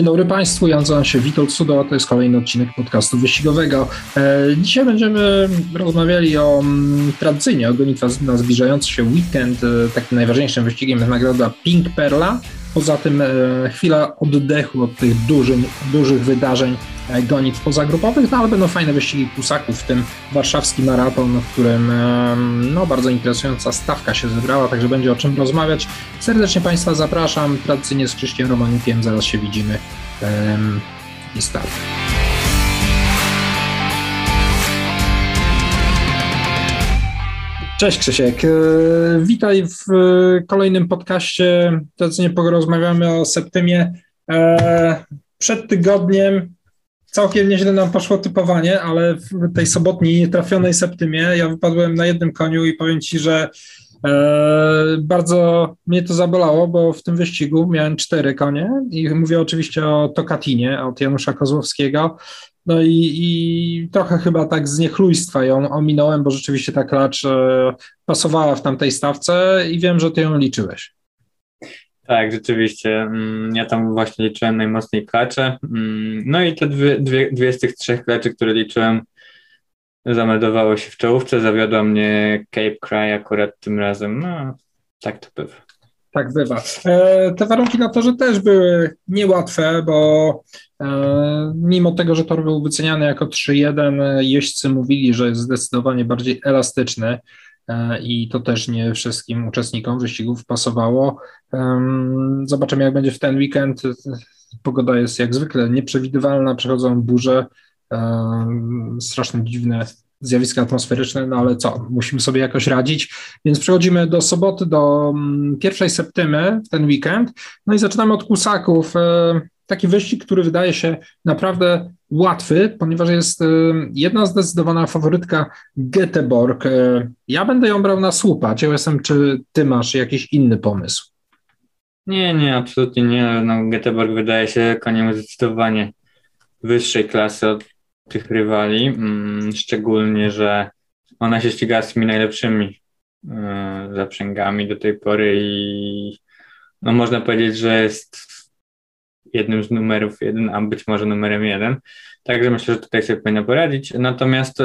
Dzień dobry Państwu, ja nazywam się Witold Sudo, to jest kolejny odcinek podcastu wyścigowego. E, dzisiaj będziemy rozmawiali o mm, tradycyjnie o gonitwa na zbliżający się weekend. E, takim najważniejszym wyścigiem jest nagroda Pink Perla. Poza tym e, chwila oddechu od tych dużych, dużych wydarzeń gonitw pozagrupowych, no ale będą fajne wyścigi kusaków, w tym warszawski maraton, w którym no, bardzo interesująca stawka się zebrała, także będzie o czym rozmawiać. Serdecznie Państwa zapraszam, tradycyjnie z Krzyszkiem Romaniukiem, zaraz się widzimy i start. Cześć Krzysiek, e, witaj w kolejnym podcaście, tradycyjnie porozmawiamy o Septymie. E, przed tygodniem całkiem nieźle nam poszło typowanie, ale w tej sobotniej trafionej septymie ja wypadłem na jednym koniu i powiem Ci, że e, bardzo mnie to zabolało, bo w tym wyścigu miałem cztery konie i mówię oczywiście o Tokatinie od Janusza Kozłowskiego. No i, i trochę chyba tak z niechlujstwa ją ominąłem, bo rzeczywiście ta klacz e, pasowała w tamtej stawce i wiem, że ty ją liczyłeś. Tak, rzeczywiście. Mm, ja tam właśnie liczyłem najmocniej klacze. Mm, no i te dwie, dwie, dwie z tych trzech klaczy, które liczyłem, zameldowało się w czołówce. Zawiodła mnie Cape Cry akurat tym razem. No, tak to bywa. Tak bywa. E, te warunki na torze też były niełatwe, bo e, mimo tego, że tor był wyceniany jako 3-1, jeźdźcy mówili, że jest zdecydowanie bardziej elastyczny. E, i to też nie wszystkim uczestnikom wyścigów pasowało. Zobaczymy, jak będzie w ten weekend. Pogoda jest jak zwykle nieprzewidywalna, przechodzą burze, strasznie dziwne zjawiska atmosferyczne, no ale co, musimy sobie jakoś radzić. Więc przechodzimy do soboty, do mm, pierwszej septymy w ten weekend. No i zaczynamy od kusaków. E, taki wyścig, który wydaje się naprawdę łatwy, ponieważ jest y, jedna zdecydowana faworytka Göteborg. Y, ja będę ją brał na słupa. Ciekaw czy ty masz jakiś inny pomysł? Nie, nie, absolutnie nie. No, Göteborg wydaje się koniem zdecydowanie wyższej klasy od tych rywali, mm, szczególnie, że ona się ściga z tymi najlepszymi y, zaprzęgami do tej pory i no, można powiedzieć, że jest jednym z numerów jeden, a być może numerem jeden. Także myślę, że tutaj sobie powinno poradzić. Natomiast e,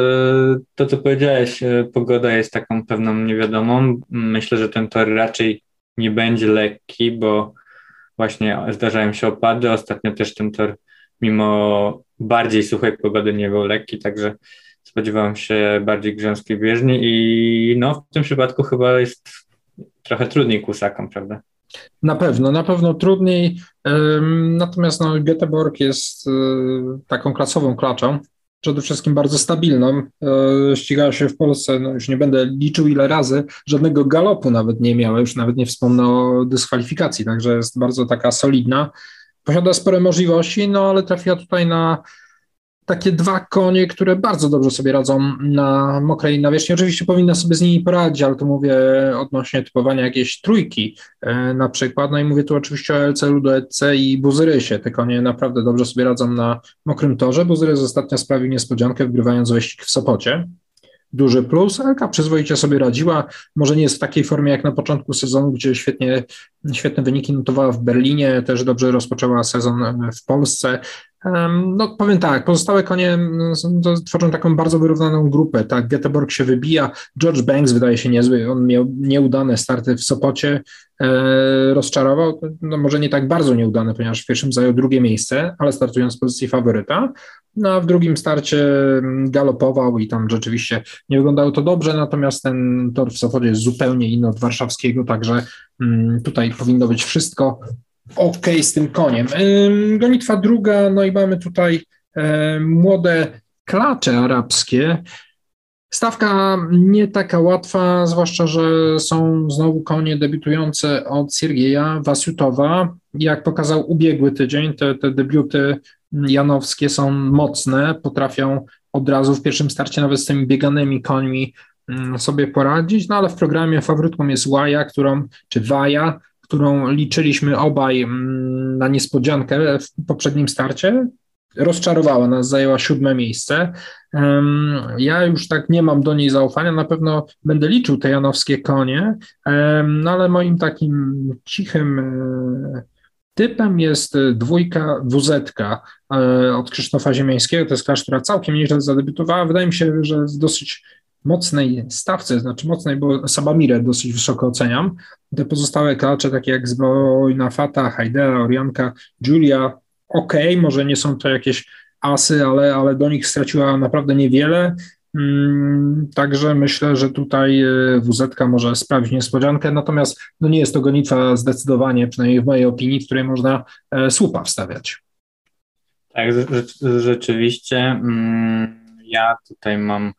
to, co powiedziałeś, e, pogoda jest taką pewną niewiadomą. Myślę, że ten tor raczej nie będzie lekki, bo właśnie zdarzają się opady. Ostatnio też ten tor, mimo bardziej suchej pogody, nie był lekki, także spodziewałem się bardziej grząskiej bieżni i no, w tym przypadku chyba jest trochę trudniej kusakom, prawda? Na pewno, na pewno trudniej. Natomiast no, Göteborg jest e, taką klasową klaczą, przede wszystkim bardzo stabilną. E, ścigała się w Polsce, no już nie będę liczył ile razy, żadnego galopu nawet nie miała, już nawet nie wspomnę o dyskwalifikacji, także jest bardzo taka solidna. Posiada spore możliwości, no ale trafiła tutaj na takie dwa konie, które bardzo dobrze sobie radzą na mokrej nawierzchni. Oczywiście powinna sobie z nimi poradzić, ale tu mówię odnośnie typowania jakiejś trójki e, na przykład. No i mówię tu oczywiście o LC, Ludoetce i Buzyrysie. Te konie naprawdę dobrze sobie radzą na mokrym torze. Buzyrys ostatnio sprawił niespodziankę, wygrywając wyścig w Sopocie duży plus. Elka przyzwoicie sobie radziła, może nie jest w takiej formie jak na początku sezonu, gdzie świetnie, świetne wyniki notowała w Berlinie, też dobrze rozpoczęła sezon w Polsce. No powiem tak, pozostałe konie tworzą taką bardzo wyrównaną grupę, tak, Göteborg się wybija, George Banks wydaje się niezły, on miał nieudane starty w Sopocie, e, rozczarował, no może nie tak bardzo nieudane, ponieważ w pierwszym zajął drugie miejsce, ale startując z pozycji faworyta, no a w drugim starcie galopował i tam rzeczywiście nie wyglądało to dobrze, natomiast ten tor w Sopocie jest zupełnie inny od warszawskiego, także mm, tutaj powinno być wszystko ok z tym koniem. Gonitwa druga, no i mamy tutaj młode klacze arabskie. Stawka nie taka łatwa, zwłaszcza, że są znowu konie debiutujące od Siergieja Wasiutowa. Jak pokazał ubiegły tydzień, te, te debiuty janowskie są mocne, potrafią od razu w pierwszym starcie nawet z tymi bieganymi końmi mm, sobie poradzić, no ale w programie faworytką jest Waja, którą, czy Waja, którą liczyliśmy obaj mm, na niespodziankę w poprzednim starcie, rozczarowała nas, zajęła siódme miejsce. Ja już tak nie mam do niej zaufania, na pewno będę liczył te janowskie konie, no ale moim takim cichym, e, Typem jest dwójka WZ od Krzysztofa Ziemiańskiego. To jest klacz, która całkiem nieźle zadebiutowała. Wydaje mi się, że w dosyć mocnej stawce, znaczy mocnej, bo Sabamire dosyć wysoko oceniam. Te pozostałe klacze, takie jak Zbrojna Fata, Haidea, Orianka, Julia, ok, może nie są to jakieś asy, ale, ale do nich straciła naprawdę niewiele. Mm, także myślę, że tutaj e, WZ może sprawić niespodziankę, natomiast no nie jest to gonitwa zdecydowanie, przynajmniej w mojej opinii, w której można e, słupa wstawiać. Tak, rzeczywiście. Mm, ja tutaj mam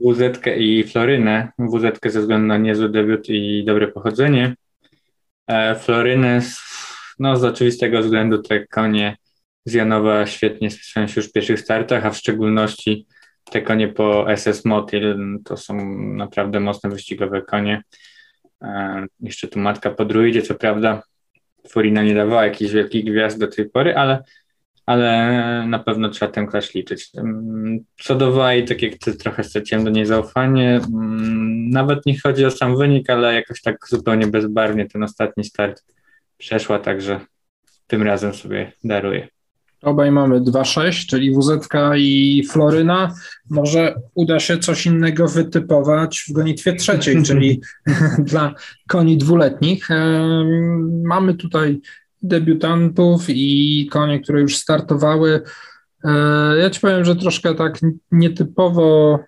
WZ i Florynę. WZ ze względu na niezły debiut i dobre pochodzenie. E, Florynę no, z oczywistego względu te konie z Janowa świetnie spisują się już w pierwszych startach, a w szczególności te konie po SS Motil to są naprawdę mocne wyścigowe konie. E, jeszcze tu matka po druidzie, co prawda Furina nie dawała jakichś wielkich gwiazd do tej pory, ale, ale na pewno trzeba ten klasz liczyć. Co do Waj, tak jak ty, trochę straciłem do niej zaufanie. Nawet nie chodzi o sam wynik, ale jakoś tak zupełnie bezbarwnie ten ostatni start przeszła, także tym razem sobie daruję. Obaj mamy 2-6, czyli WZ i Floryna. Może uda się coś innego wytypować w gonitwie trzeciej, czyli dla koni dwuletnich. Mamy tutaj debiutantów i konie, które już startowały. E, ja ci powiem, że troszkę tak nietypowo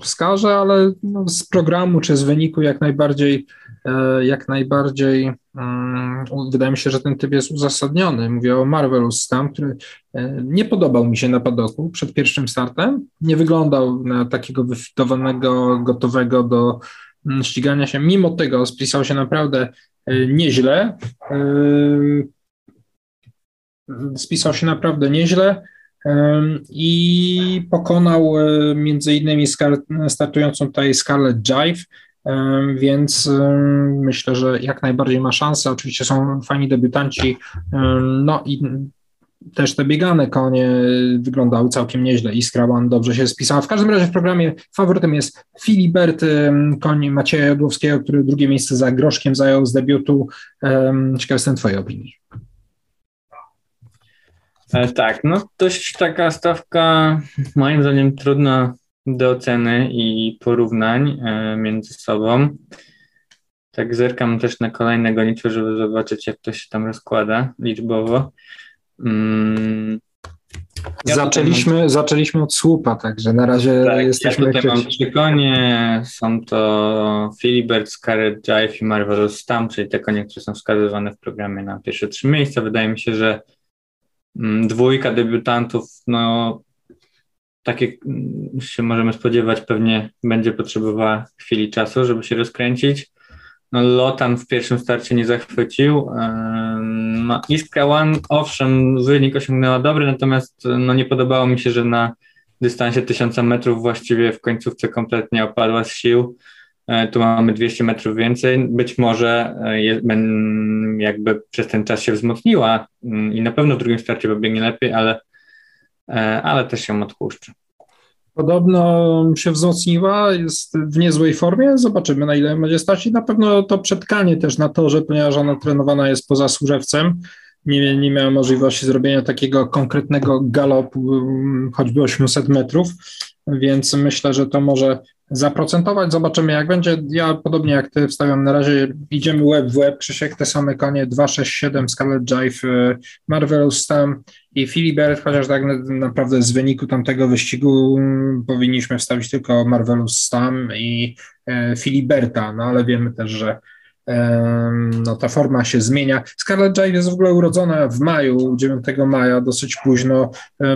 wskażę, ale no z programu czy z wyniku jak najbardziej, e, jak najbardziej mm, wydaje mi się, że ten typ jest uzasadniony. Mówię o Marvelous Stam, który e, nie podobał mi się na padoku przed pierwszym startem. Nie wyglądał na takiego wyfitowanego, gotowego do mm, ścigania się. Mimo tego spisał się naprawdę e, nieźle. Spisał się naprawdę nieźle i pokonał e, między innymi startującą tutaj Scarlett Jive, więc myślę, że jak najbardziej ma szansę. Oczywiście są fajni debiutanci, no i też te biegane konie wyglądały całkiem nieźle. Iskra One dobrze się spisała. W każdym razie w programie faworytem jest Filibert, koń Macieja Jodłowskiego, który drugie miejsce za Groszkiem zajął z debiutu. Ciekaw jestem Twojej opinii. E, tak, no dość taka stawka moim zdaniem trudna do oceny i porównań e, między sobą. Tak zerkam też na kolejne gonitwy, żeby zobaczyć jak to się tam rozkłada liczbowo. Mm. Ja zaczęliśmy, mam... zaczęliśmy od słupa, także na razie tak, jesteśmy... Ja tutaj mam trzy konie, są to Filibert, Scarlet Jive i Marvelous Stam, czyli te konie, które są wskazywane w programie na pierwsze trzy miejsca. Wydaje mi się, że Mm, dwójka debiutantów, no tak jak się możemy spodziewać, pewnie będzie potrzebowała chwili czasu, żeby się rozkręcić. No, Lotan w pierwszym starcie nie zachwycił. No, Iskra One, owszem, wynik osiągnęła dobry, natomiast no, nie podobało mi się, że na dystansie 1000 metrów właściwie w końcówce kompletnie opadła z sił. E, tu mamy 200 metrów więcej. Być może e, jakby przez ten czas się wzmocniła mm, i na pewno w drugim starcie pobiegnie lepiej, ale, e, ale też się odpuszcza. Podobno się wzmocniła, jest w niezłej formie. Zobaczymy, na ile będzie stać. I na pewno to przetkanie też na torze, ponieważ ona trenowana jest poza służewcem. Nie, nie miała możliwości zrobienia takiego konkretnego galopu, choćby 800 metrów, więc myślę, że to może zaprocentować. Zobaczymy, jak będzie. Ja podobnie jak ty wstawiam na razie, idziemy web w web. Krzysiek, te same konie 267, Scarlet Jive, y, Marvelous Stam i Filibert, chociaż tak naprawdę z wyniku tamtego wyścigu mm, powinniśmy wstawić tylko Marvelous Stam i y, Filiberta, no ale wiemy też, że no, ta forma się zmienia. Scarlett Jive jest w ogóle urodzona w maju, 9 maja, dosyć późno.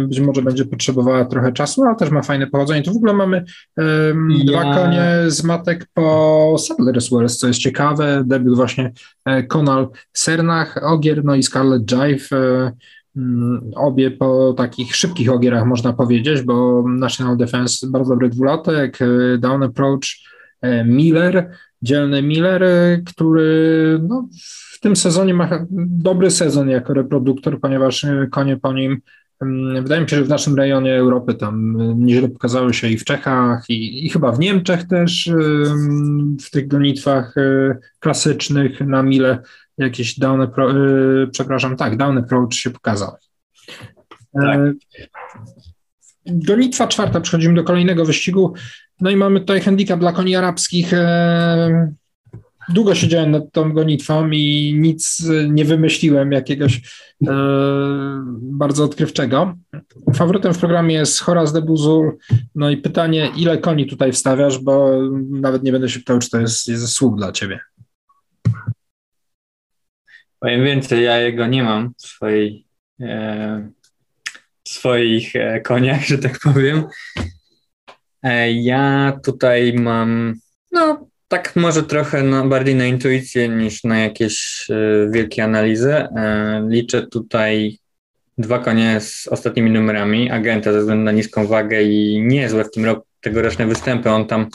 Być może będzie potrzebowała trochę czasu, ale też ma fajne pochodzenie. Tu w ogóle mamy um, dwa konie z matek po Sadler's Wells, co jest ciekawe. Debiut właśnie e, Konal Sernach, Ogier, no i Scarlett Jive. E, mm, obie po takich szybkich ogierach można powiedzieć, bo National Defense bardzo dobry dwulatek, e, Down Approach, Miller, dzielny Miller, który no, w tym sezonie ma dobry sezon jako reproduktor, ponieważ e, konie po nim mm, Wydaje mi się, że w naszym rejonie Europy tam e, nieźle pokazały się i w Czechach, i, i chyba w Niemczech też e, w tych gonitwach klasycznych na mile jakiś down approach, yy, przepraszam, tak, down approach się pokazał. Tak. Gonitwa czwarta, przechodzimy do kolejnego wyścigu. No i mamy tutaj handicap dla koni arabskich. Długo siedziałem nad tą gonitwą i nic nie wymyśliłem jakiegoś e, bardzo odkrywczego. Faworytem w programie jest Horaz de Buzul. No i pytanie, ile koni tutaj wstawiasz, bo nawet nie będę się pytał, czy to jest, jest słup dla ciebie. Powiem więcej, ja jego nie mam w swojej, e, swoich e, koniach, że tak powiem. E, ja tutaj mam, no tak może trochę no, bardziej na intuicję niż na jakieś e, wielkie analizy. E, liczę tutaj dwa konie z ostatnimi numerami, agenta ze względu na niską wagę i niezłe w tym roku tegoroczne występy. On tam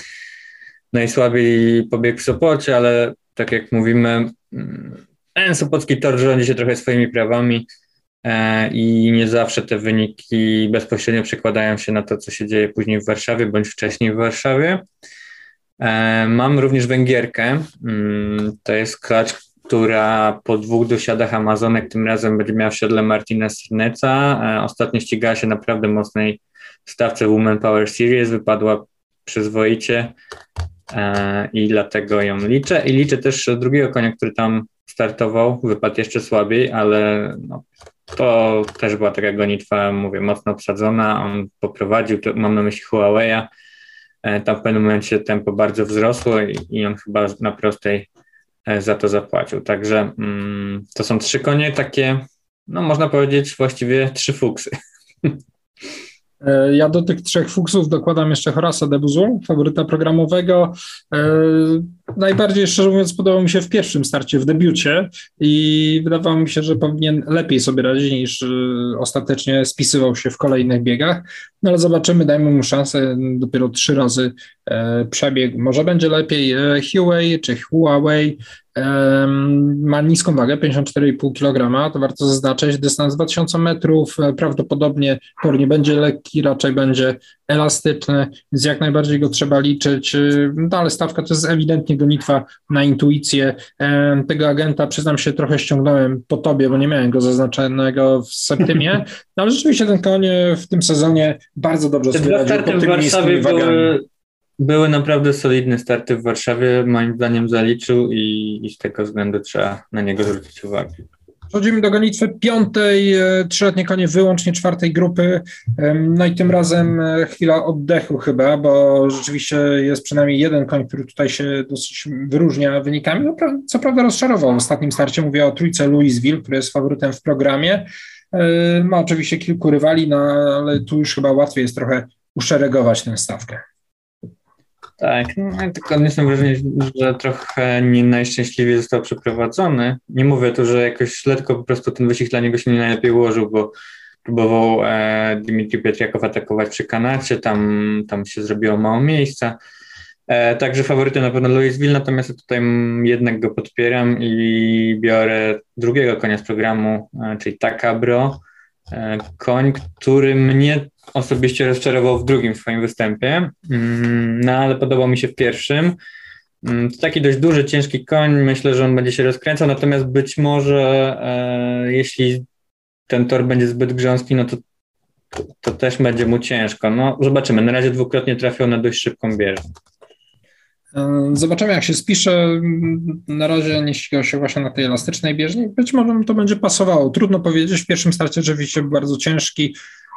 najsłabiej pobiegł w Sopocie, ale tak jak mówimy, mm, ten Sopocki tor rządzi się trochę swoimi prawami i nie zawsze te wyniki bezpośrednio przekładają się na to, co się dzieje później w Warszawie bądź wcześniej w Warszawie. E, mam również Węgierkę. Mm, to jest klacz, która po dwóch dosiadach Amazonek tym razem będzie miała w siodle Martina Srneca. E, ostatnio ścigała się naprawdę mocnej stawce Women Power Series, wypadła przyzwoicie e, i dlatego ją liczę. I liczę też drugiego konia, który tam startował, wypadł jeszcze słabiej, ale no, to też była taka gonitwa, mówię, mocno obsadzona. On poprowadził, mam na myśli Huawei'a, E, tam w pewnym momencie tempo bardzo wzrosło i, i on chyba na prostej e, za to zapłacił. Także mm, to są trzy konie takie, no można powiedzieć właściwie trzy fuksy. E, ja do tych trzech fuksów dokładam jeszcze Horasa de Buzul, faworyta programowego. Najbardziej, szczerze mówiąc, podobał mi się w pierwszym starcie, w debiucie i wydawało mi się, że powinien lepiej sobie radzić niż ostatecznie spisywał się w kolejnych biegach. No ale zobaczymy, dajmy mu szansę. Dopiero trzy razy e, przebieg. Może będzie lepiej e, Huawei czy Huawei. Ma niską wagę, 54,5 kg. To warto zaznaczyć. Dystans 2000 metrów. E, prawdopodobnie tor nie będzie lekki, raczej będzie elastyczny, więc jak najbardziej go trzeba liczyć. E, no ale stawka to jest ewidentnie gonitwa na intuicję. E, tego agenta, przyznam się, trochę ściągnąłem po tobie, bo nie miałem go zaznaczonego w septymie, no, ale rzeczywiście ten koń w tym sezonie bardzo dobrze sobie radził pod tymi Warszawie były, były naprawdę solidne starty w Warszawie, moim zdaniem zaliczył i, i z tego względu trzeba na niego zwrócić uwagę. Przechodzimy do gonitwy piątej, e, trzyletnie konie wyłącznie czwartej grupy. No i tym razem e, chwila oddechu chyba, bo rzeczywiście jest przynajmniej jeden koń, który tutaj się dosyć wyróżnia wynikami. No, co prawda rozczarował w ostatnim starcie, mówię o trójce Louisville, który jest faworytem w programie. E, ma oczywiście kilku rywali, no, ale tu już chyba łatwiej jest trochę uszeregować tę stawkę. Tak, no, tylko odniosłem wrażenie, że trochę nie najszczęśliwiej został przeprowadzony. Nie mówię tu, że jakoś letko po prostu ten wyścig dla niego się nie najlepiej ułożył, bo próbował e, Dimitri Pietriakow atakować przy kanacie, tam, tam się zrobiło mało miejsca. E, także faworytem na pewno Louisville, natomiast tutaj jednak go podpieram i biorę drugiego konia z programu, e, czyli Takabro. E, koń, który mnie osobiście rozczarował w drugim swoim występie, mm, no ale podobał mi się w pierwszym. Mm, to taki dość duży, ciężki koń, myślę, że on będzie się rozkręcał, natomiast być może e, jeśli ten tor będzie zbyt grząski, no to, to, też będzie mu ciężko. No zobaczymy, na razie dwukrotnie trafił na dość szybką bieżnię. Zobaczymy, jak się spisze. Na razie nie ścigał się właśnie na tej elastycznej bieżni. Być może to będzie pasowało. Trudno powiedzieć. W pierwszym starcie rzeczywiście był bardzo ciężki.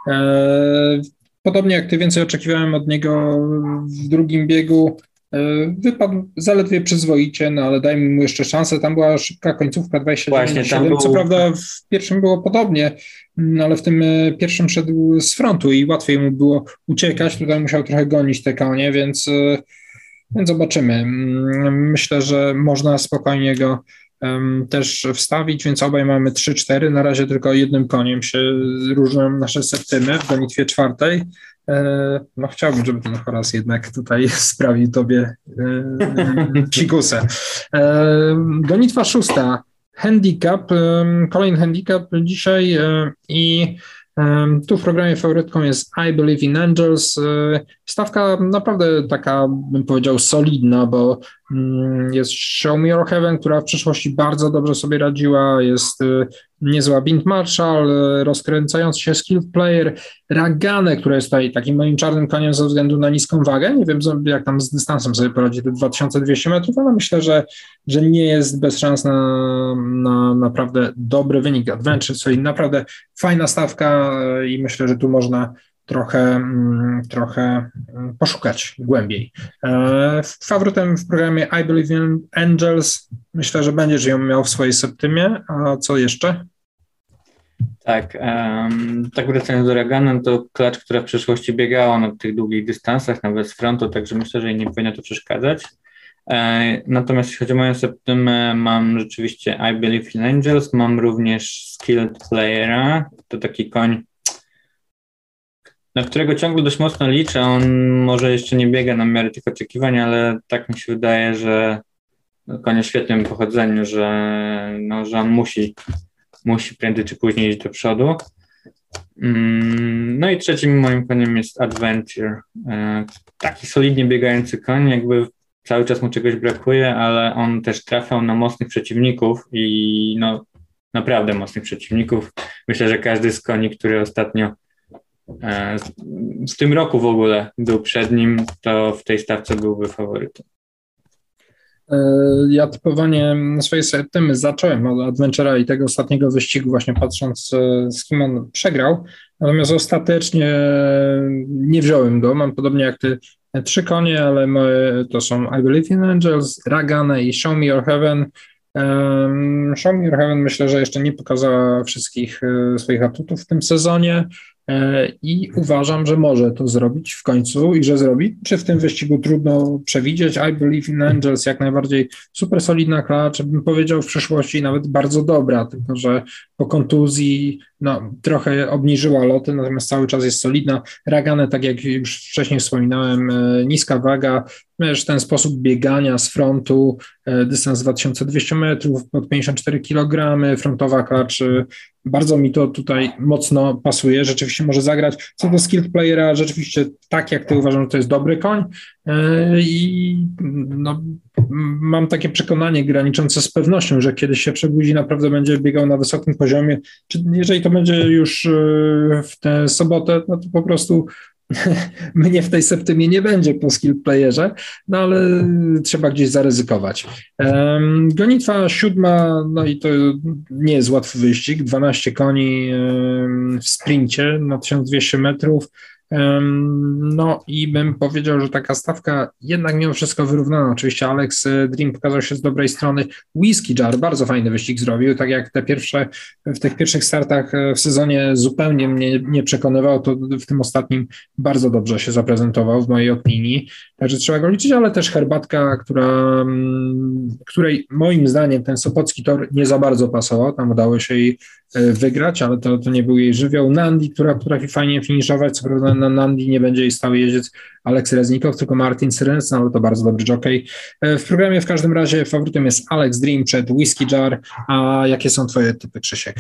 E, podobnie jak ty, więcej oczekiwałem od niego w drugim biegu. E, wypadł zaledwie przyzwoicie, no ale dajmy mu jeszcze szansę. Tam była szybka końcówka 27. Był... Co prawda w pierwszym było podobnie, no ale w tym e, pierwszym szedł z frontu i łatwiej mu było uciekać. Tutaj musiał trochę gonić te konie, więc więc zobaczymy. Mm, myślę, że można spokojnie go też wstawić, więc obaj mamy 3-4. Na razie tylko jednym koniem się różnią nasze septymy w gonitwie czwartej. E, no chciałbym, żeby ten Horas jednak tutaj sprawił tobie e, psikusę. E, gonitwa szósta. Handicap, kolejny handicap dzisiaj i tu w programie faworytką jest I Believe in Angels. Stawka naprawdę taka, bym powiedział, solidna, bo jest Show Me Your Heaven, która w przeszłości bardzo dobrze sobie radziła, jest y, niezła Bint Marshall, y, rozkręcający się skill player, Ragane, która jest tutaj takim moim czarnym koniem ze względu na niską wagę. Nie wiem, jak tam z dystansem sobie poradzi te 2200 metrów, ale myślę, że, że nie jest bez szans na, na naprawdę dobry wynik. Adventure, czyli naprawdę fajna stawka y, i myślę, że tu można trochę, mm, trochę mm, poszukać głębiej. E, faworytem w programie I Believe in Angels myślę, że będziesz ją miał w swojej septymie, a co jeszcze? Tak, um, tak wracając do Ragana, to klacz, która w przeszłości biegała na tych długich dystansach, nawet z frontu, także myślę, że jej nie powinno to przeszkadzać. E, natomiast jeśli chodzi o moją septymę, mam rzeczywiście I Believe in Angels, mam również Skilled Playera, to taki koń, na którego ciągle dość mocno liczę. On może jeszcze nie biega na miarę tych oczekiwań, ale tak mi się wydaje, że o świetnym pochodzeniu, że, no, że on musi, musi prędzej czy później iść do przodu. Mm, no i trzecim moim koniem jest Adventure. E, taki solidnie biegający koń, jakby cały czas mu czegoś brakuje, ale on też trafiał na mocnych przeciwników i no naprawdę mocnych przeciwników. Myślę, że każdy z koni, który ostatnio w tym roku w ogóle był przed nim, to w tej stawce byłby faworytem. E, ja typowanie swojej septymy zacząłem od Adventure'a i tego ostatniego wyścigu, właśnie patrząc e, z kim on przegrał. Natomiast ostatecznie nie wziąłem go. Mam podobnie jak ty trzy konie, ale moje to są I Believe in Angels, Ragane i Show Me Your Heaven. Show Me Your Heaven myślę, że jeszcze nie pokazała wszystkich swoich atutów w tym sezonie. E, i uważam, że może to zrobić w końcu i że zrobi. Czy w tym wyścigu trudno przewidzieć? I Believe in Angels jak najbardziej super solidna klacz, bym powiedział w przeszłości nawet bardzo dobra, tylko że po kontuzji no, trochę obniżyła loty, natomiast cały czas jest solidna. Ragane, tak jak już wcześniej wspominałem, e, niska waga, też ten sposób biegania z frontu, e, dystans 2200 metrów, pod 54 kg, frontowa klacz bardzo mi to tutaj mocno pasuje, rzeczywiście może zagrać. Co do skill playera, rzeczywiście tak jak ty uważam, że to jest dobry koń e, i no, mam takie przekonanie graniczące z pewnością, że kiedyś się przebudzi, naprawdę będzie biegał na wysokim poziomie. Czy jeżeli to będzie już e, w tę sobotę, no to po prostu mnie w tej septymie nie będzie po skill playerze, no ale trzeba gdzieś zaryzykować. Gonitwa siódma, no i to nie jest łatwy wyścig, 12 koni w sprincie na 1200 metrów, no i bym powiedział, że taka stawka jednak mimo wszystko wyrównana. Oczywiście Alex e, Dream pokazał się z dobrej strony. Whisky Jar bardzo fajny wyścig zrobił, tak jak te pierwsze, w tych pierwszych startach e, w sezonie zupełnie mnie nie przekonywał, to w tym ostatnim bardzo dobrze się zaprezentował w mojej opinii. Także trzeba go liczyć, ale też herbatka, która, mm, której moim zdaniem ten Sopocki tor nie za bardzo pasował. Tam udało się jej E, wygrać, ale to, to nie był jej żywioł. Nandi, która potrafi fajnie finiszować, co prawda na Nandi nie będzie jej stały jeździec Aleks Reznikow, tylko Martin Syrens, no ale to bardzo dobry jockey. E, w programie w każdym razie faworytem jest Alex Dream przed Whiskey Jar, a jakie są twoje typy, Krzysiek?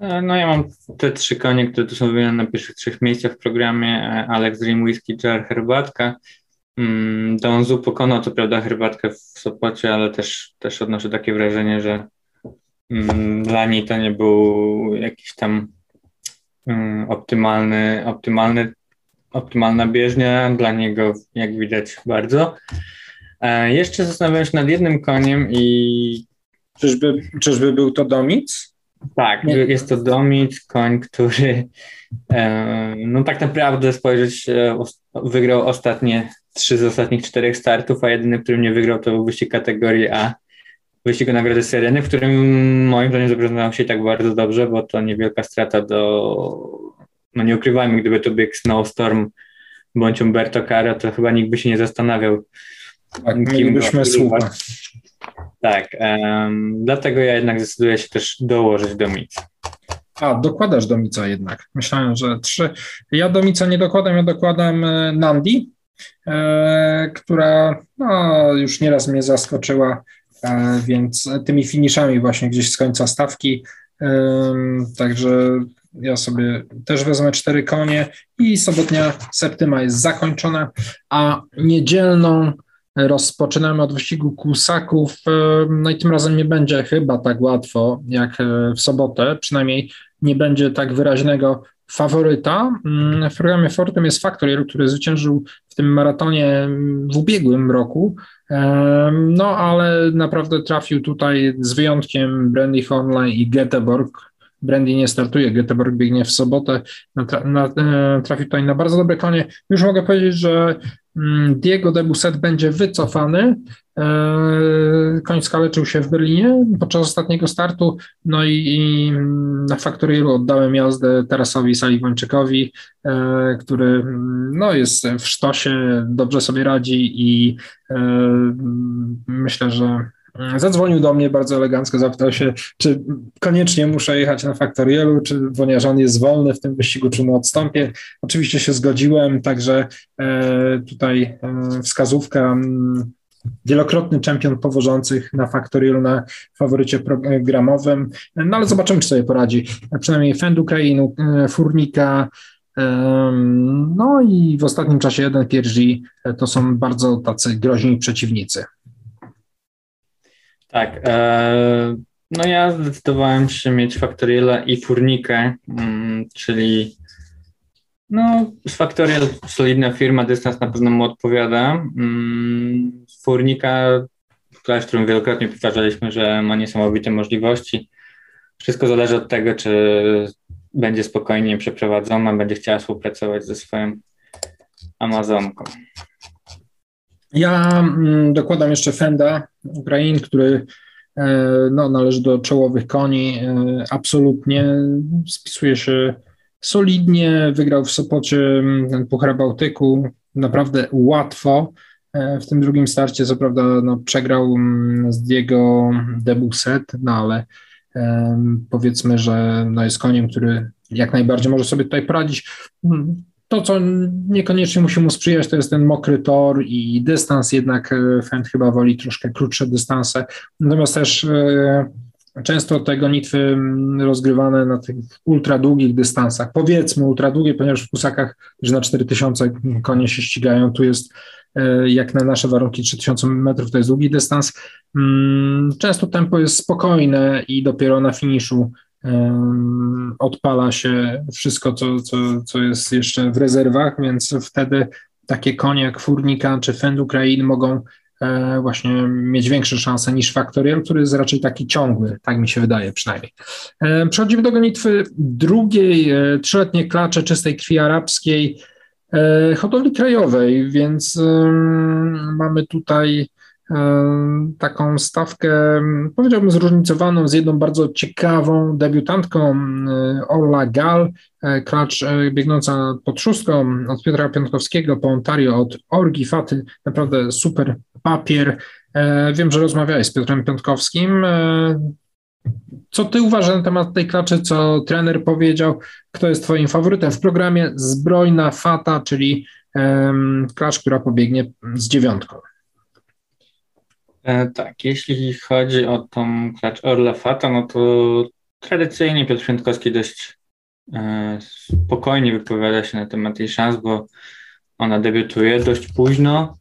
E, no ja mam te trzy konie, które tu są wymienione na pierwszych trzech miejscach w programie. Alex Dream, Whiskey Jar, Herbatka. Mm, Donzu pokonał co prawda herbatkę w Sopocie, ale też, też odnoszę takie wrażenie, że Mm, dla niej to nie był jakiś tam optymalny, optymalny, optymalna bieżnia, dla niego jak widać bardzo. E, jeszcze zastanawiam się nad jednym koniem i... Czyżby, czyżby był to Domic? Tak, nie. jest to Domic, koń, który e, no tak naprawdę spojrzeć, e, wygrał ostatnie trzy z ostatnich czterech startów, a jedyny, którym nie wygrał to był wyścig kategorii A wyścigu Nagrody Syreny, w którym moim zdaniem zaprezentował się tak bardzo dobrze, bo to niewielka strata do, no nie ukrywajmy, gdyby to biegł Snowstorm bądź Umberto Caro, to chyba nikt by się nie zastanawiał. Tak, mielibyśmy słucha. Tak, um, dlatego ja jednak zdecyduję się też dołożyć do Mica. A, dokładasz do Mica jednak. Myślałem, że trzy. Ja do Mica nie dokładam, ja dokładam e, Nandi, e, która no, już nieraz mnie zaskoczyła więc tymi finiszami właśnie gdzieś z końca stawki. Także ja sobie też wezmę cztery konie i sobotnia septyma jest zakończona, a niedzielną Rozpoczynamy od wyścigu kłusaków. No i tym razem nie będzie chyba tak łatwo jak w sobotę, przynajmniej nie będzie tak wyraźnego faworyta. Mm, w programie Fortem jest Factorial, który zwyciężył w tym maratonie w ubiegłym roku. No, ale naprawdę trafił tutaj z wyjątkiem Brandy Online i Göteborg. Brandy nie startuje, Göteborg biegnie w sobotę. E, trafił tutaj na bardzo dobre konie. Już mogę powiedzieć, że Mm, Diego Debuset będzie wycofany. E, koń skaleczył się w Berlinie podczas ostatniego startu, no i, i na Faktorielu oddałem jazdę Tarasowi Saliwończykowi, e, który mm, no, jest w sztosie, dobrze sobie radzi i e, myślę, że Zadzwonił do mnie bardzo elegancko, zapytał się, czy koniecznie muszę jechać na Faktorielu, czy ponieważ on jest wolny w tym wyścigu, czy mu odstąpię. Oczywiście się zgodziłem, także e, tutaj e, wskazówka wielokrotny czempion powożących na Faktorielu na faworycie programowym, no ale zobaczymy, czy sobie poradzi. Przynajmniej Fendukainu, e, Furnika, no i w ostatnim czasie jeden Pierzi to są bardzo tacy groźni przeciwnicy. Tak. E, no ja zdecydowałem się mieć Factoriela i Furnikę, mm, czyli no z Factorial solidna firma, dystans na pewno mu odpowiada. Mm, Furnika, klasz, którą wielokrotnie powtarzaliśmy, że ma niesamowite możliwości. Wszystko zależy od tego, czy będzie spokojnie przeprowadzona, będzie chciała współpracować ze swoją Amazonką. Ja mm, dokładam jeszcze Fenda Ukrain, który e, no, należy do czołowych koni. E, absolutnie spisuje się solidnie. Wygrał w Sopocie mm, ten Puchar Bałtyku naprawdę łatwo. E, w tym drugim starcie, co prawda, no, przegrał mm, z Diego Debuset, no ale powiedzmy, że no, jest koniem, który jak najbardziej może sobie tutaj poradzić. To, co niekoniecznie musi mu sprzyjać, to jest ten mokry tor i dystans, jednak e, Fend chyba woli troszkę krótsze dystanse. Natomiast też e, często te gonitwy rozgrywane na tych ultra długich dystansach, powiedzmy ultra długie, ponieważ w Pusakach, że na 4000 konie się ścigają, tu jest e, jak na nasze warunki 3000 metrów to jest długi dystans. Często tempo jest spokojne i dopiero na finiszu odpala się wszystko, co, co, co jest jeszcze w rezerwach, więc wtedy takie konie jak Furnika czy Fend Ukrain mogą e, właśnie mieć większe szanse niż Factorial, który jest raczej taki ciągły, tak mi się wydaje przynajmniej. Przechodzimy do gonitwy drugiej, e, trzyletniej klacze czystej krwi arabskiej, e, hodowli krajowej, więc mamy tutaj taką stawkę, powiedziałbym, zróżnicowaną z jedną bardzo ciekawą debiutantką Orla Gal, e, klacz e, biegnąca pod szóstką od Piotra Piątkowskiego po Ontario od Orgi Faty, naprawdę super papier. E, wiem, że rozmawiałeś z Piotrem Piątkowskim. Co ty uważasz na temat tej klaczy, co trener powiedział? Kto jest twoim faworytem w programie? Zbrojna Fata, czyli klacz, która pobiegnie z dziewiątką. E, tak, jeśli chodzi o tą klacz Orla Fata, no to tradycyjnie Piotr Świętkowski dość e, spokojnie wypowiada się na temat jej szans, bo ona debiutuje dość późno.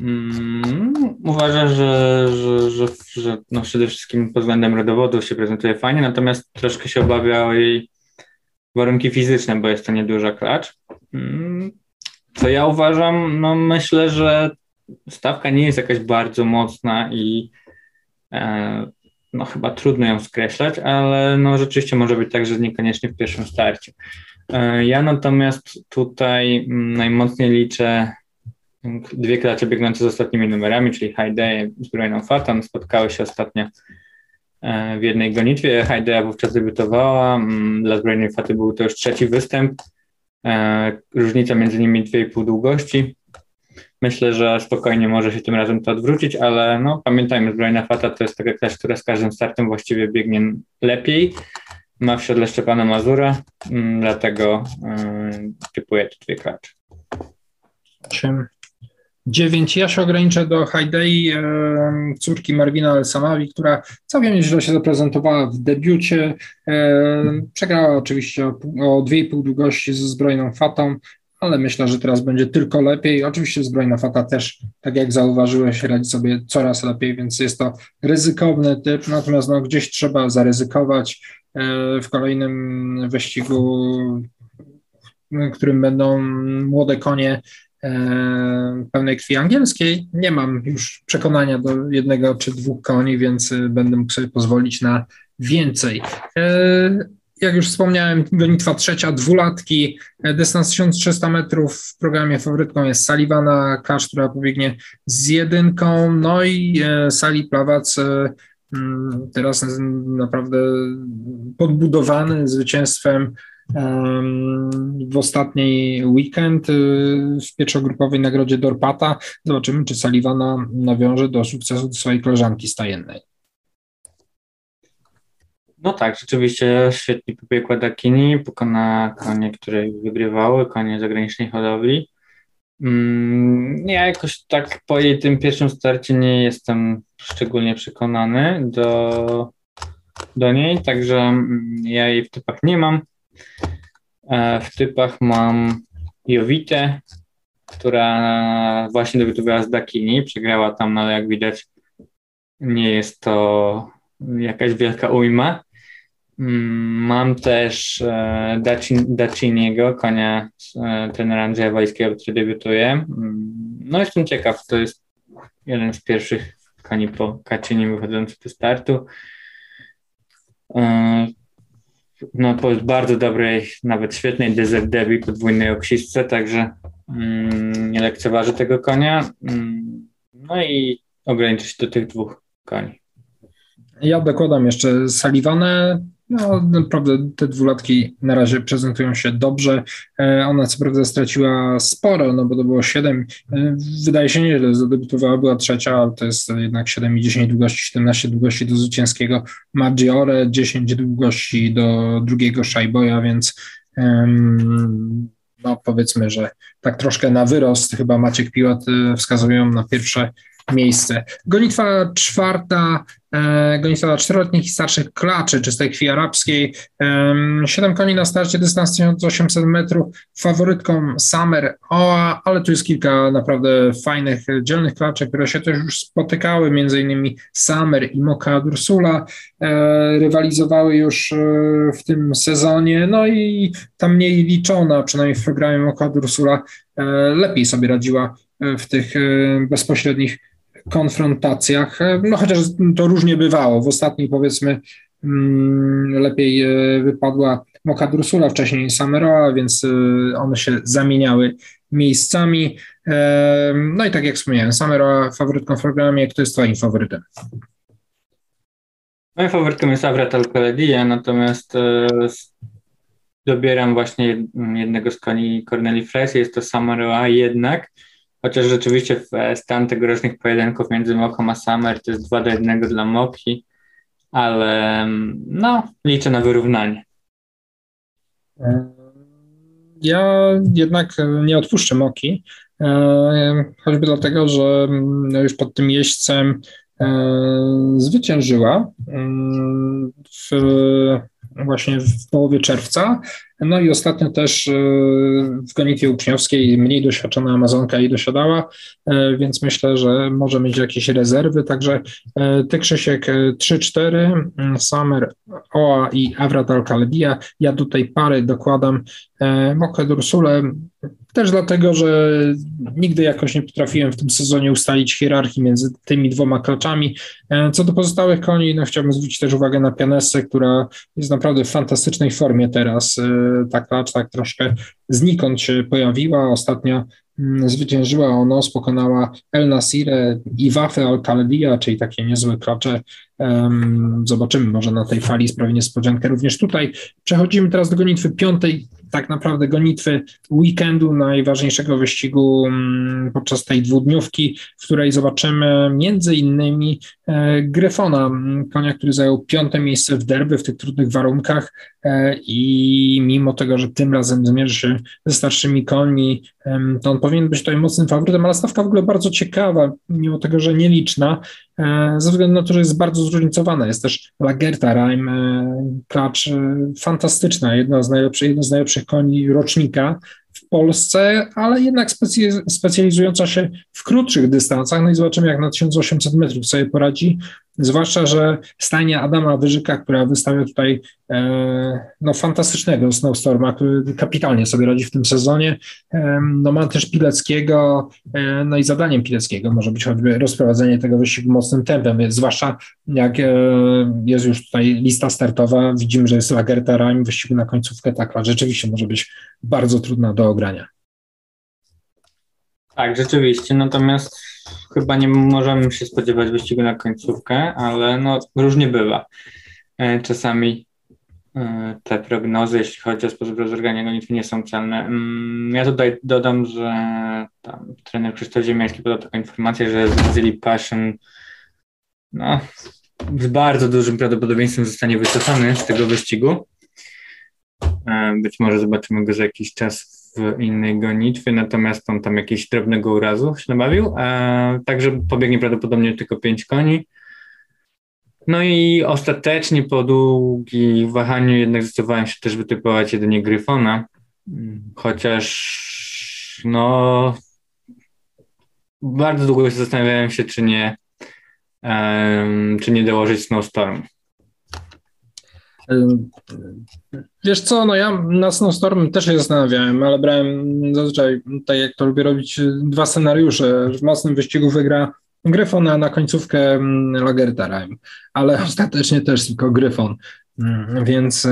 Mm, uważa, że, że, że, że no przede wszystkim pod względem rodowodu się prezentuje fajnie, natomiast troszkę się obawia o jej warunki fizyczne, bo jest to nieduża klacz. Mm, co ja uważam, no myślę, że stawka nie jest jakaś bardzo mocna i e, no chyba trudno ją skreślać, ale no rzeczywiście może być tak, że niekoniecznie w pierwszym starcie. E, ja natomiast tutaj mm, najmocniej liczę dwie klacze biegnące z ostatnimi numerami, czyli Haidea i Zbrojną Fatan. Spotkały się ostatnio e, w jednej gonitwie. Haidea wówczas debiutowała. Mm, dla Zbrojnej Faty był to już trzeci występ. Różnica między nimi 2,5 długości. Myślę, że spokojnie może się tym razem to odwrócić, ale no, pamiętajmy, zbrojna fata to jest taka klacz, która z każdym startem właściwie biegnie lepiej. Ma w siodle Szczepana Mazura, mm, dlatego yy, typuję te dwie klacze. 9. Ja się ograniczę do Haidei, córki Marwina Elsamawi, która całkiem nieźle się zaprezentowała w debiucie. Przegrała oczywiście o, o 2,5 długości ze zbrojną fatą. Ale myślę, że teraz będzie tylko lepiej. Oczywiście zbrojna fata też, tak jak zauważyłeś, radzi sobie coraz lepiej, więc jest to ryzykowny typ, natomiast no, gdzieś trzeba zaryzykować e, w kolejnym wyścigu, w którym będą młode konie e, pełnej krwi angielskiej. Nie mam już przekonania do jednego czy dwóch koni, więc będę mógł sobie pozwolić na więcej jak już wspomniałem, gonitwa trzecia, dwulatki, e, dystans 1300 metrów w programie faworytką jest Salivana Kasz, która pobiegnie z jedynką, no i e, Sali Plawac e, mm, teraz naprawdę podbudowany zwycięstwem w ostatniej weekend w pierwszogrupowej nagrodzie Dorpata. Zobaczymy, czy Salivana nawiąże do sukcesu swojej koleżanki stajennej. No tak, rzeczywiście świetnie pobiegła Dakini, pokona konie, które wygrywały, konie zagranicznej hodowli. Mm, ja jakoś tak po jej tym pierwszym starcie nie jestem szczególnie przekonany do, do niej, także mm, ja jej w typach nie mam. E, w typach mam Jowitę, która właśnie debiutowała z Dakini, przegrała tam, no ale jak widać nie jest to jakaś wielka ujma. Mm, mam też e, Daciniego, konia e, trenera Andrzeja Wajskiego, który debiutuje. Mm, no jestem ciekaw, to jest jeden z pierwszych koni po Kaczynie wychodzący do startu. E, no po bardzo dobrej, nawet świetnej Desert Debbie podwójnej oksistce, także mm, nie lekceważy tego konia. No i ograniczę się do tych dwóch koni. Ja dokładam jeszcze Salivanę, no, naprawdę te dwulatki na razie prezentują się dobrze. E, ona co prawda straciła sporo, no bo to było 7, e, wydaje się nieźle, zadebiutowała, była trzecia, ale to jest jednak 7 i 10 długości, 17 długości do zwycięskiego Maggiore, 10 długości do drugiego Szajboja, więc no powiedzmy, że tak troszkę na wyrost chyba Maciek Piłat e, wskazują na pierwsze miejsce. Gonitwa czwarta, e, gonitwa czteroletnich i starszych klaczy czystej krwi arabskiej. E, siedem koni na starcie, dystans 1800 metrów. Faworytką Summer Oa, ale tu jest kilka naprawdę fajnych, dzielnych klaczy, które się też już spotykały, między innymi Summer i Moka Dursula. E, rywalizowały już e, w tym sezonie, no i ta mniej liczona, przynajmniej w programie Moka Dursula, e, lepiej sobie radziła e, w tych bezpośrednich konfrontacjach, no chociaż to różnie bywało. W ostatniej powiedzmy mm, lepiej e, wypadła Moka Drusula, wcześniej Sameroa, więc e, one się zamieniały miejscami. E, no i tak jak wspomniałem, Sameroa faworytką w programie. Kto jest twoim faworytem? Moim faworytem jest Avrat al natomiast dobieram właśnie jednego z koni Corneli Fres, jest to Sameroa jednak. Chociaż rzeczywiście w e, stan tegorocznych pojedynków między Moką a Summer to jest 2 do 1 dla Moki, ale mm, no, liczę na wyrównanie. Ja jednak nie odpuszczę Moki, e, choćby dlatego, że mm, już pod tym jeźdźcem e, zwyciężyła mm, w właśnie w połowie czerwca. No i ostatnio też e, w gonitwie uczniowskiej mniej doświadczona Amazonka jej dosiadała, e, więc myślę, że może mieć jakieś rezerwy. Także e, ty Krzysiek 3-4, mm, Summer, Oa i Avrat al Ja tutaj pary dokładam Mokę Dursule, też dlatego, że nigdy jakoś nie potrafiłem w tym sezonie ustalić hierarchii między tymi dwoma klaczami. Co do pozostałych koni, no chciałbym zwrócić też uwagę na Pianessę, która jest naprawdę w fantastycznej formie teraz. Ta klacz tak troszkę znikąd się pojawiła. Ostatnio mm, zwyciężyła Onos, pokonała El Nasire i Wafę al czyli takie niezłe klacze. Zobaczymy, może na tej fali sprawi niespodziankę również tutaj. Przechodzimy teraz do gonitwy piątej tak naprawdę gonitwy weekendu, najważniejszego wyścigu mm, podczas tej dwudniówki, w której zobaczymy między innymi e, Gryfona, konia, który zajął piąte miejsce w derby w tych trudnych warunkach. E, i mimo tego, że tym razem zmierzy się ze starszymi końmi, to on powinien być tutaj mocnym faworytem, ale stawka w ogóle bardzo ciekawa, mimo tego, że nieliczna, e, ze względu na to, że jest bardzo zróżnicowana. Jest też Lagerta Rime, klacz fantastyczna, jedna z najlepszych, z najlepszych koni rocznika, w Polsce, ale jednak specjalizująca się w krótszych dystansach. No i zobaczymy, jak na 1800 metrów sobie poradzi. Zwłaszcza, że stajnia Adama Wyżyka, która wystawia tutaj e, no, fantastycznego Snowstorma, który kapitalnie sobie radzi w tym sezonie. E, no, ma też Pileckiego, e, no i zadaniem Pileckiego może być choćby rozprowadzenie tego wyścigu mocnym tempem, zwłaszcza jak jest już tutaj lista startowa, widzimy, że jest Lagerta Rime, wyścigu na końcówkę, tak, rzeczywiście może być bardzo trudna do ogrania. Tak, rzeczywiście, natomiast chyba nie możemy się spodziewać wyścigu na końcówkę, ale no różnie bywa. E, czasami e, te prognozy, jeśli chodzi o sposób rozwiązania gonitwy, nie są celne. Mm, ja tutaj dodam, że tam trener Krzysztof Ziemiański podał taką informację, że Zilli Passion no, z bardzo dużym prawdopodobieństwem zostanie wycofany z tego wyścigu. E, być może zobaczymy go za jakiś czas w innej gonitwie, natomiast on tam jakiegoś drobnego urazu się nabawił, także pobiegnie prawdopodobnie tylko pięć koni. No i ostatecznie po długim wahaniu jednak zdecydowałem się też wytypować jedynie Gryfona, chociaż no bardzo długo się zastanawiałem się, czy nie, um, czy nie dołożyć Snowstorm. Wiesz co, no ja na Snowstorm też się zastanawiałem, ale brałem zazwyczaj, tak jak to lubię robić, dwa scenariusze. W mocnym wyścigu wygra Gryfon, a na końcówkę mm, Lagerta ale ostatecznie też tylko Gryfon. Mm, więc,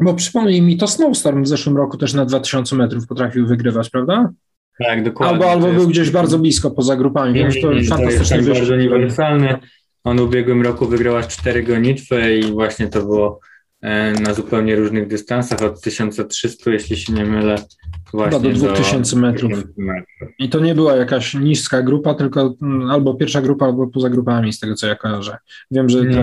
bo przypomnij mi, to Snowstorm w zeszłym roku też na 2000 metrów potrafił wygrywać, prawda? Tak, dokładnie. Albo, albo był gdzieś bardzo blisko poza grupami, więc to fantastycznie wyszło. bardzo uniwersalny. On w ubiegłym roku wygrał aż cztery gonitwy i właśnie to było e, na zupełnie różnych dystansach, od 1300, jeśli się nie mylę, właśnie do 2000 do metrów. I to nie była jakaś niska grupa, tylko mm, albo pierwsza grupa, albo poza grupami, z tego co ja kojarzę. Wiem, że no,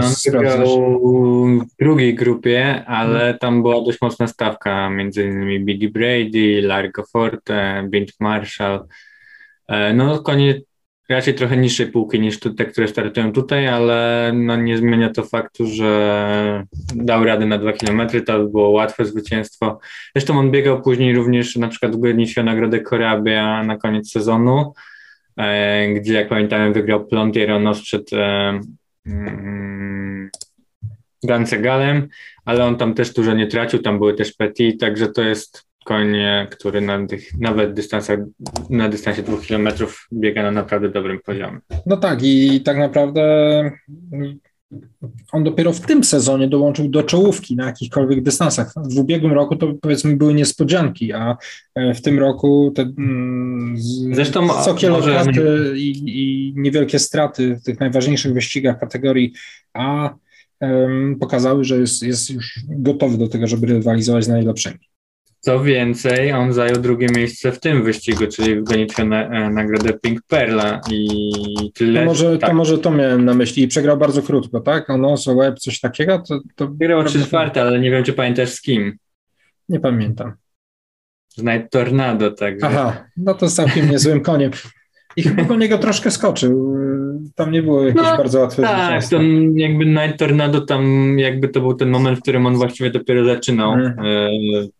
w drugiej grupie, ale hmm. tam była dość mocna stawka, między innymi Biggie Brady, Largo Forte, Bint Marshall. E, no, koniec raczej trochę niższej półki niż te, które startują tutaj, ale no nie zmienia to faktu, że dał radę na dwa kilometry, to było łatwe zwycięstwo. Zresztą on biegał później również na przykład w Górnictwie Nagrodę Korabia na koniec sezonu, e, gdzie jak pamiętałem wygrał Plontier przed e, mm, ale on tam też dużo nie tracił, tam były też Petit, także to jest konie, który na tych, nawet dystansach, na dystansie dwóch kilometrów biega na naprawdę dobrym poziomie. No tak i tak naprawdę on dopiero w tym sezonie dołączył do czołówki na jakichkolwiek dystansach. W ubiegłym roku to powiedzmy były niespodzianki, a e, w tym roku te mm, Zresztą lokaty i, i, niewielkie straty w tych najważniejszych wyścigach kategorii A um, pokazały, że jest, jest już gotowy do tego, żeby rywalizować z najlepszymi. Co więcej, on zajął drugie miejsce w tym wyścigu, czyli w gonitwie na, e, nagrodę Pink Perla i tyle. To może, tak. to może to miałem na myśli i przegrał bardzo krótko, tak? Ono, Web, coś takiego? To, to Wygrał trzy czwarte, ale nie wiem, czy pamiętasz z kim. Nie pamiętam. Z Night Tornado, tak. Aha, no to z całkiem niezłym koniem. I chyba po niego troszkę skoczył. Tam nie było jakieś no, bardzo łatwe Tak, to jakby Night Tornado tam jakby to był ten moment, w którym on właściwie dopiero zaczynał. Hmm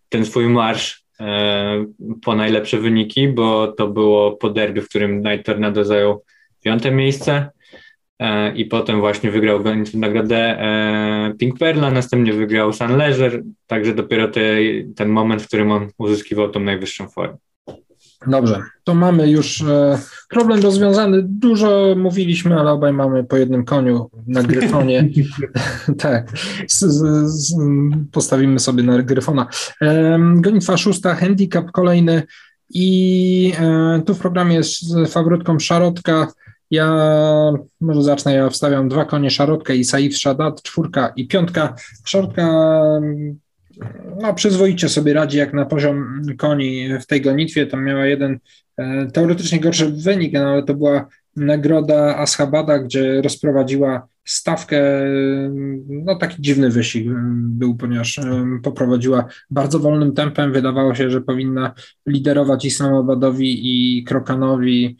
ten swój marsz e, po najlepsze wyniki, bo to było po derby, w którym Night Tornado zajął piąte miejsce e, i potem właśnie wygrał nagrodę e, Pink Perla, następnie wygrał Sun Leisure, także dopiero te, ten moment, w którym on uzyskiwał tą najwyższą formę. Dobrze, to mamy już e, problem rozwiązany. Dużo mówiliśmy, ale obaj mamy po jednym koniu na gryfonie. tak, z, z, postawimy sobie na gryfona. Gonitwa szósta, handicap kolejny i e, tu w programie jest faworytką Szarotka. Ja może zacznę, ja wstawiam dwa konie Szarotkę i Saif Shadat, czwórka i piątka. Szarotka no, przyzwoicie sobie radzi jak na poziom koni w tej gonitwie. Tam miała jeden teoretycznie gorszy wynik, no, ale to była nagroda Ashabada, gdzie rozprowadziła stawkę, no taki dziwny wyścig był, ponieważ poprowadziła bardzo wolnym tempem, wydawało się, że powinna liderować Islamabadowi i Krokanowi,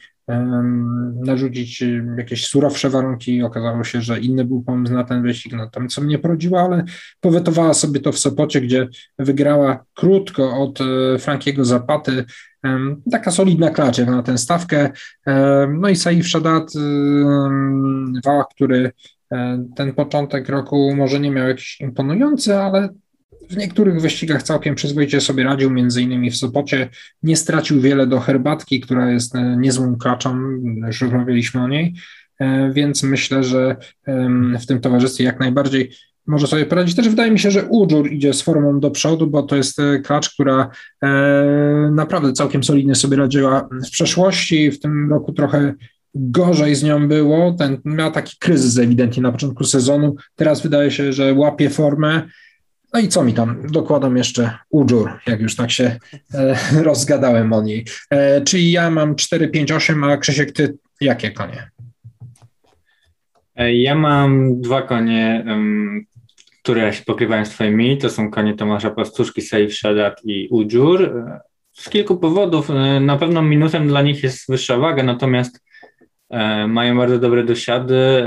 narzucić jakieś surowsze warunki. Okazało się, że inny był pomysł na ten wyścig, no tam co mnie porodziło, ale powetowała sobie to w Sopocie, gdzie wygrała krótko od e, Frankiego Zapaty, taka solidna klacz jak na tę stawkę. No i Saif Shadat, Wała, który e, ten początek roku może nie miał jakiś imponujący, ale w niektórych wyścigach całkiem przyzwoicie sobie radził, między innymi w Sopocie. Nie stracił wiele do herbatki, która jest e, niezłą klaczą, już rozmawialiśmy o niej, e, więc myślę, że w tym towarzystwie jak najbardziej może sobie poradzić. Też wydaje mi się, że Ujur idzie z formą do przodu, bo to jest e, klacz, która naprawdę całkiem solidnie sobie radziła w przeszłości. W tym roku trochę gorzej z nią było. Ten miał taki kryzys ewidentnie na początku sezonu. Teraz wydaje się, że łapie formę. No i co mi tam? Dokładam jeszcze Ujur, jak już tak się e, rozgadałem o niej. E, czyli ja mam 4, 5, 8, a Krzysiek, ty jakie konie? E, ja mam dwa konie, um, które się pokrywają z twoimi. To są konie Tomasza Pastuszki, Safe Shadat i Ujur. E, z kilku powodów. E, na pewno minusem dla nich jest wyższa waga, natomiast e, mają bardzo dobre dosiady.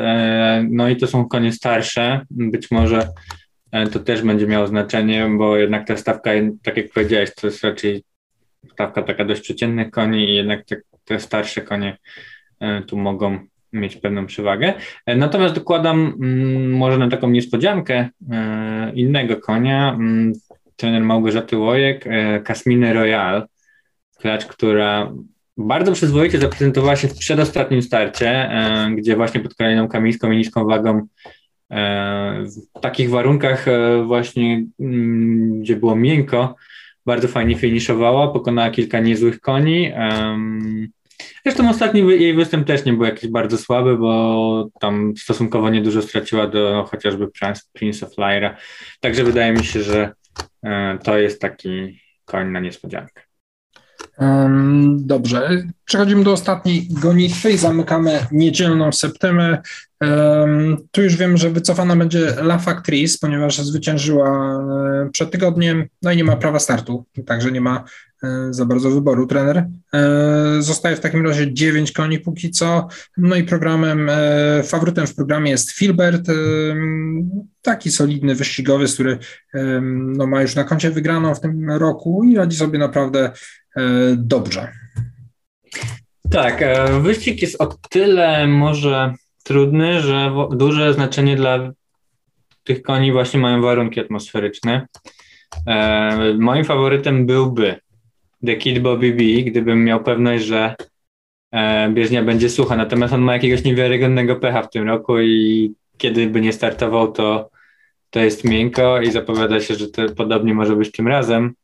no i to są konie starsze. Być może to też będzie miało znaczenie, bo jednak ta stawka, tak jak powiedziałeś, to jest raczej stawka taka dość przeciętnych koni i jednak te, te starsze konie e, tu mogą mieć pewną przewagę. E, natomiast dokładam mm, może na taką niespodziankę innego konia, mm, trener Małgorzaty Łojek, Kasminy Royal, klacz, która bardzo przyzwoicie zaprezentowała się w przedostatnim starcie, gdzie właśnie pod kolejną kamińską i niską wagą E, w takich warunkach e, właśnie, mm, gdzie było miękko, bardzo fajnie finiszowała, pokonała kilka niezłych koni. Zresztą ostatni jej występ też nie był jakiś bardzo słaby, bo tam stosunkowo niedużo straciła do chociażby Prince of Lyra. Także wydaje mi się, że e, to jest taki koń na niespodziankę. Dobrze, przechodzimy do ostatniej gonitwy i zamykamy niedzielną septemę. Tu już wiem, że wycofana będzie La Factrice, ponieważ zwyciężyła e, przed tygodniem, no i nie ma prawa startu, także nie ma e, za bardzo wyboru trener. E, zostaje w takim razie 9 koni póki co, no i programem, faworytem w programie jest Filbert, taki solidny wyścigowy, który no, ma już na koncie wygraną w tym roku i radzi sobie naprawdę dobrze. Tak, wyścig jest o tyle może trudny, że duże znaczenie dla tych koni właśnie mają warunki atmosferyczne. E, moim faworytem byłby The Kid Bobby B, gdybym miał pewność, że e, bieżnia będzie sucha. Natomiast on ma jakiegoś niewiarygodnego pecha w tym roku i kiedy by nie startował, to, to jest miękko i zapowiada się, że to podobnie może być tym razem.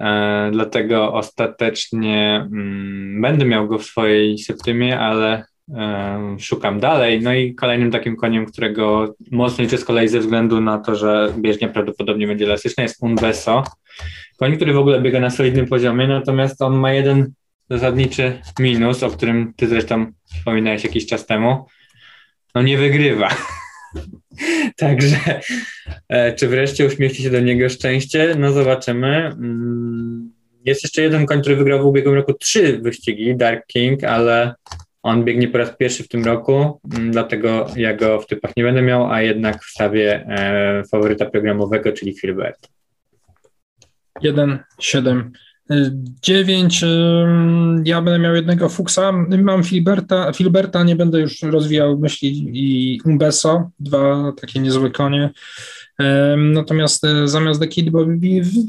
E, dlatego ostatecznie mm, będę miał go w swojej septymie, ale szukam dalej. No i kolejnym takim koniem, którego mocno liczę z kolei ze względu na to, że bieżnia prawdopodobnie będzie elastyczna, jest Unbeso. Koń, który w ogóle biega na solidnym poziomie, natomiast on ma jeden zasadniczy minus, o którym ty zresztą wspominałeś jakiś czas temu. No nie wygrywa. Także e, czy wreszcie uśmiechnie się do niego szczęście? No zobaczymy. Mm, jest jeszcze jeden koń, który wygrał w ubiegłym roku trzy wyścigi, Dark King, ale on biegnie po raz pierwszy w tym roku, mm, dlatego ja go w typach nie będę miał, a jednak wstawię e, faworyta programowego, czyli Filbert. 1, 7, 9. Ja będę miał jednego Fuchsa. Mam Filberta, Filberta, nie będę już rozwijał myśli i Umbeso, dwa takie niezłe konie. Natomiast e, zamiast The Kid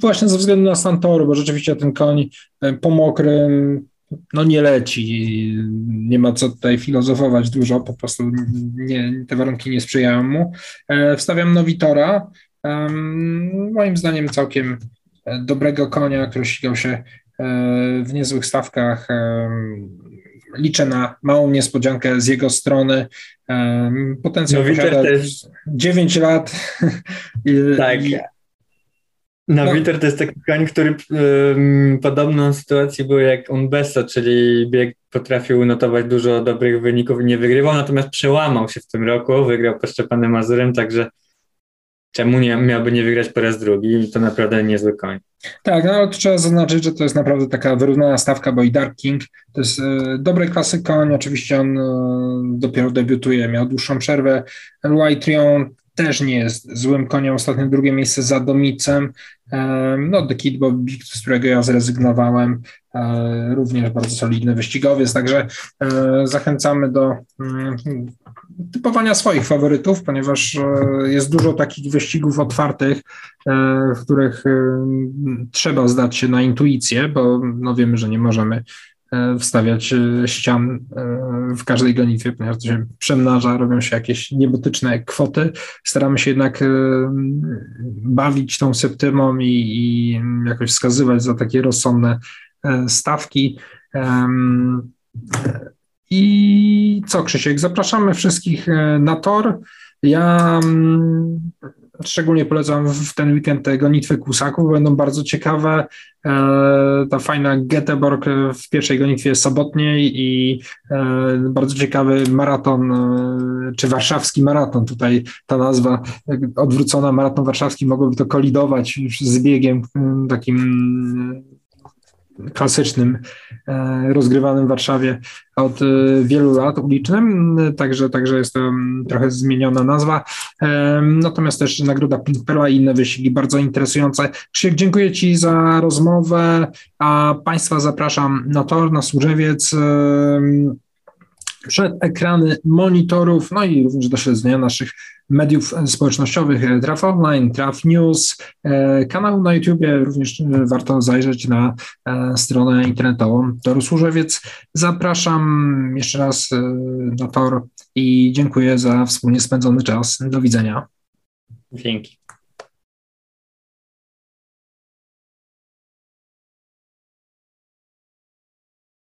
właśnie ze względu na stan toru, bo rzeczywiście ten koń e, po mokrym no nie leci, nie ma co tutaj filozofować dużo, po prostu nie, te warunki nie sprzyjają mu. E, wstawiam Nowitora, moim zdaniem całkiem e, dobrego konia, który ścigał się e, w niezłych stawkach. Liczę na małą niespodziankę z jego strony. Potencjał no, posiada też... 9 lat. Tak. No, no. To jest taki koń, który um, podobną sytuację był jak Unbesto, czyli bieg potrafił notować dużo dobrych wyników i nie wygrywał, natomiast przełamał się w tym roku, wygrał po Szczepanem Mazurem, także czemu nie, miałby nie wygrać po raz drugi? To naprawdę niezły koń. Tak, no ale trzeba zaznaczyć, że to jest naprawdę taka wyrównana stawka, bo i Dark King to jest e, dobry klasy koń, oczywiście on e, dopiero debiutuje, miał dłuższą przerwę. White Trion też nie jest złym koniem, ostatnio drugie miejsce za Domicem, e, no The Kid Bobby, z którego ja zrezygnowałem, e, również bardzo solidny wyścigowiec, także e, zachęcamy do mm, typowania swoich faworytów, ponieważ jest dużo takich wyścigów otwartych, w których trzeba zdać się na intuicję, bo no wiemy, że nie możemy E, wstawiać e, ścian e, w każdej gonitwie, ponieważ to się przemnaża, robią się jakieś niebotyczne kwoty. Staramy się jednak bawić tą septymą i, i jakoś wskazywać za takie rozsądne stawki. I co, Krzysiek, zapraszamy wszystkich na tor. Ja mm, Szczególnie polecam w ten weekend te gonitwy kusaków, będą bardzo ciekawe. E, ta fajna Göteborg w pierwszej gonitwie sobotniej i e, bardzo ciekawy maraton, e, czy warszawski maraton. Tutaj ta nazwa odwrócona, maraton warszawski, mogłoby to kolidować już z biegiem takim klasycznym, e, rozgrywanym w Warszawie od e, wielu lat, ulicznym, także, także jest to mm, trochę zmieniona nazwa. E, natomiast też Nagroda Pink Perla i inne wyścigi bardzo interesujące. Krzysiek, dziękuję Ci za rozmowę, a Państwa zapraszam na tor, na Służewiec przed ekrany monitorów, no i również do śledzenia naszych mediów społecznościowych, e, Traf Online, Traf News, e, kanał na YouTubie, również e, warto zajrzeć na stronę internetową Toru Służewiec. Zapraszam jeszcze raz na Tor i dziękuję za wspólnie spędzony czas. Do widzenia. Dzięki.